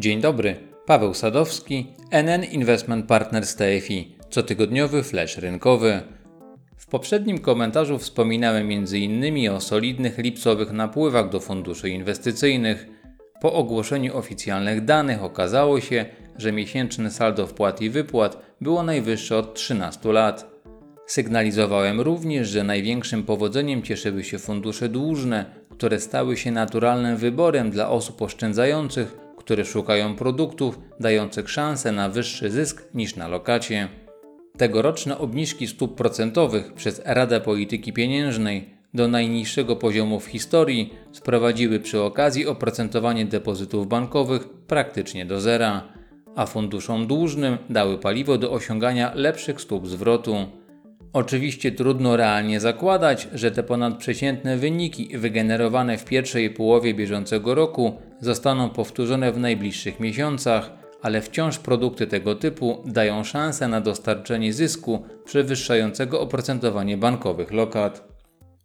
Dzień dobry, Paweł Sadowski, NN Investment Partners TFI, cotygodniowy flash rynkowy. W poprzednim komentarzu wspominałem m.in. o solidnych lipcowych napływach do funduszy inwestycyjnych. Po ogłoszeniu oficjalnych danych okazało się, że miesięczne saldo wpłat i wypłat było najwyższe od 13 lat. Sygnalizowałem również, że największym powodzeniem cieszyły się fundusze dłużne, które stały się naturalnym wyborem dla osób oszczędzających, które szukają produktów dających szansę na wyższy zysk niż na lokacie. Tegoroczne obniżki stóp procentowych przez Radę Polityki Pieniężnej do najniższego poziomu w historii sprowadziły przy okazji oprocentowanie depozytów bankowych praktycznie do zera, a funduszom dłużnym dały paliwo do osiągania lepszych stóp zwrotu. Oczywiście trudno realnie zakładać, że te ponadprzeciętne wyniki wygenerowane w pierwszej połowie bieżącego roku zostaną powtórzone w najbliższych miesiącach, ale wciąż produkty tego typu dają szansę na dostarczenie zysku przewyższającego oprocentowanie bankowych lokat.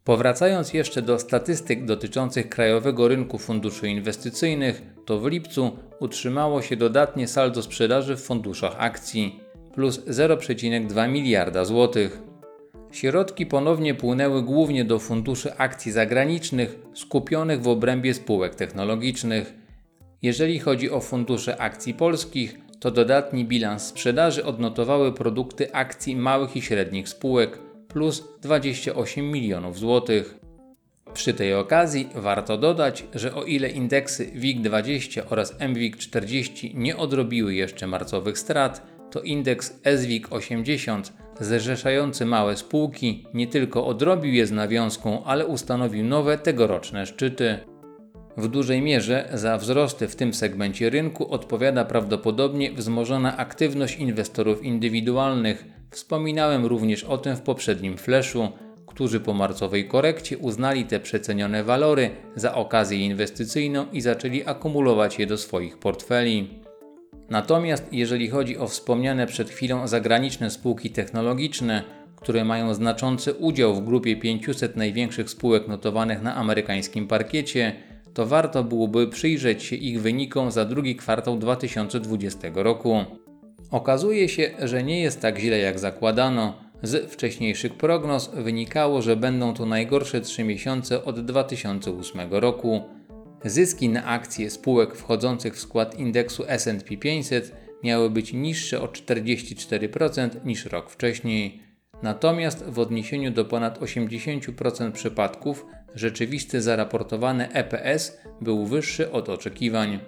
Powracając jeszcze do statystyk dotyczących krajowego rynku funduszy inwestycyjnych, to w lipcu utrzymało się dodatnie saldo sprzedaży w funduszach akcji plus 0,2 miliarda złotych. Środki ponownie płynęły głównie do funduszy akcji zagranicznych skupionych w obrębie spółek technologicznych. Jeżeli chodzi o fundusze akcji polskich, to dodatni bilans sprzedaży odnotowały produkty akcji małych i średnich spółek plus 28 milionów złotych. Przy tej okazji warto dodać, że o ile indeksy WIG20 oraz MWIG40 nie odrobiły jeszcze marcowych strat, to indeks SWIG 80 zrzeszający małe spółki nie tylko odrobił je z nawiązką, ale ustanowił nowe tegoroczne szczyty. W dużej mierze za wzrosty w tym segmencie rynku odpowiada prawdopodobnie wzmożona aktywność inwestorów indywidualnych. Wspominałem również o tym w poprzednim flashu, którzy po marcowej korekcie uznali te przecenione walory za okazję inwestycyjną i zaczęli akumulować je do swoich portfeli. Natomiast jeżeli chodzi o wspomniane przed chwilą zagraniczne spółki technologiczne, które mają znaczący udział w grupie 500 największych spółek notowanych na amerykańskim parkiecie, to warto byłoby przyjrzeć się ich wynikom za drugi kwartał 2020 roku. Okazuje się, że nie jest tak źle jak zakładano. Z wcześniejszych prognoz wynikało, że będą to najgorsze 3 miesiące od 2008 roku. Zyski na akcje spółek wchodzących w skład indeksu SP 500 miały być niższe o 44% niż rok wcześniej. Natomiast w odniesieniu do ponad 80% przypadków rzeczywisty zaraportowany EPS był wyższy od oczekiwań.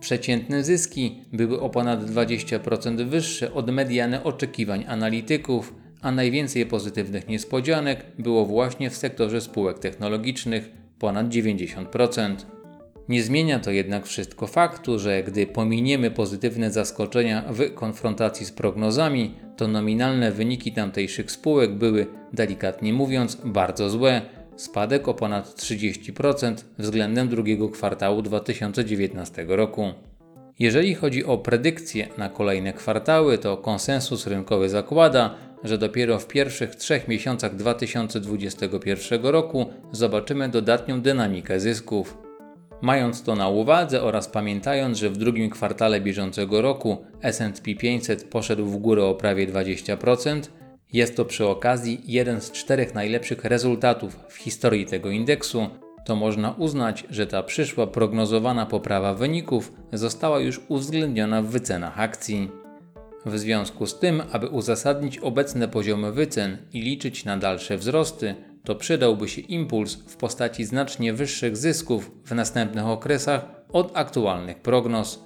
Przeciętne zyski były o ponad 20% wyższe od mediany oczekiwań analityków, a najwięcej pozytywnych niespodzianek było właśnie w sektorze spółek technologicznych ponad 90%. Nie zmienia to jednak wszystko faktu, że gdy pominiemy pozytywne zaskoczenia w konfrontacji z prognozami, to nominalne wyniki tamtejszych spółek były, delikatnie mówiąc, bardzo złe. Spadek o ponad 30% względem drugiego kwartału 2019 roku. Jeżeli chodzi o predykcje na kolejne kwartały, to konsensus rynkowy zakłada, że dopiero w pierwszych trzech miesiącach 2021 roku zobaczymy dodatnią dynamikę zysków. Mając to na uwadze oraz pamiętając, że w drugim kwartale bieżącego roku S&P 500 poszedł w górę o prawie 20%, jest to przy okazji jeden z czterech najlepszych rezultatów w historii tego indeksu, to można uznać, że ta przyszła prognozowana poprawa wyników została już uwzględniona w wycenach akcji. W związku z tym, aby uzasadnić obecne poziomy wycen i liczyć na dalsze wzrosty, to przydałby się impuls w postaci znacznie wyższych zysków w następnych okresach od aktualnych prognoz,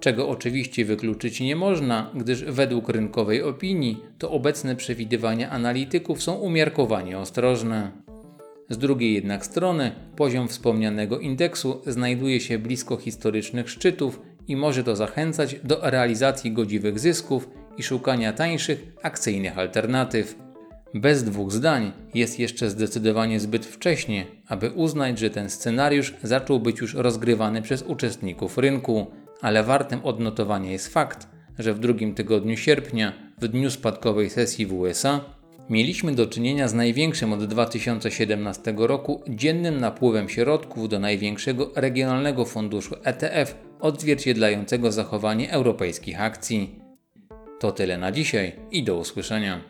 czego oczywiście wykluczyć nie można, gdyż według rynkowej opinii to obecne przewidywania analityków są umiarkowanie ostrożne. Z drugiej jednak strony poziom wspomnianego indeksu znajduje się blisko historycznych szczytów i może to zachęcać do realizacji godziwych zysków i szukania tańszych akcyjnych alternatyw. Bez dwóch zdań jest jeszcze zdecydowanie zbyt wcześnie, aby uznać, że ten scenariusz zaczął być już rozgrywany przez uczestników rynku, ale wartym odnotowania jest fakt, że w drugim tygodniu sierpnia, w dniu spadkowej sesji w USA, mieliśmy do czynienia z największym od 2017 roku dziennym napływem środków do największego regionalnego funduszu ETF odzwierciedlającego zachowanie europejskich akcji. To tyle na dzisiaj i do usłyszenia.